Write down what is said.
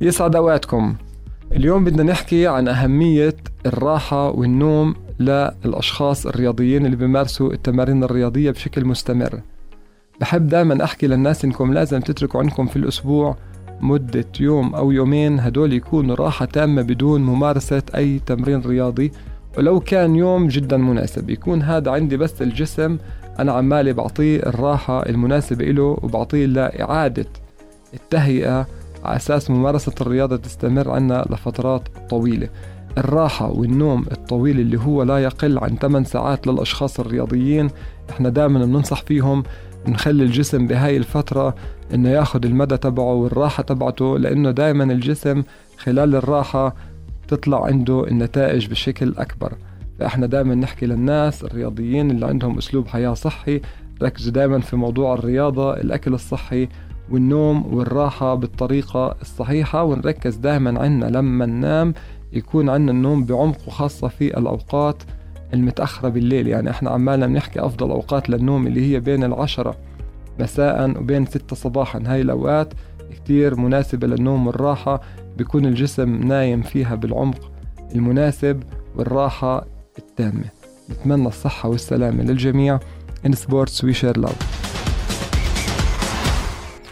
يسعد أوقاتكم اليوم بدنا نحكي عن أهمية الراحة والنوم للأشخاص الرياضيين اللي بيمارسوا التمارين الرياضية بشكل مستمر. بحب دائما أحكي للناس إنكم لازم تتركوا عندكم في الأسبوع مدة يوم أو يومين هدول يكونوا راحة تامة بدون ممارسة أي تمرين رياضي. ولو كان يوم جدا مناسب يكون هذا عندي بس الجسم أنا عمالي بعطيه الراحة المناسبة له وبعطيه لإعادة التهيئة على أساس ممارسة الرياضة تستمر عنا لفترات طويلة. الراحة والنوم الطويل اللي هو لا يقل عن 8 ساعات للأشخاص الرياضيين إحنا دائما بننصح فيهم نخلي الجسم بهاي الفترة إنه ياخد المدى تبعه والراحة تبعته لأنه دائما الجسم خلال الراحة تطلع عنده النتائج بشكل أكبر. فإحنا دائما نحكي للناس الرياضيين اللي عندهم أسلوب حياة صحي ركزوا دائما في موضوع الرياضة الأكل الصحي والنوم والراحة بالطريقة الصحيحة ونركز دائما عنا لما ننام يكون عنا النوم بعمق وخاصة في الأوقات المتأخرة بالليل. يعني إحنا عمالنا بنحكي أفضل أوقات للنوم اللي هي بين العشرة مساء وبين ستة صباحا. هاي الأوقات كتير مناسبة للنوم والراحة بيكون الجسم نايم فيها بالعمق المناسب والراحة التامة. نتمنى الصحة والسلامة للجميع. In sports we share love.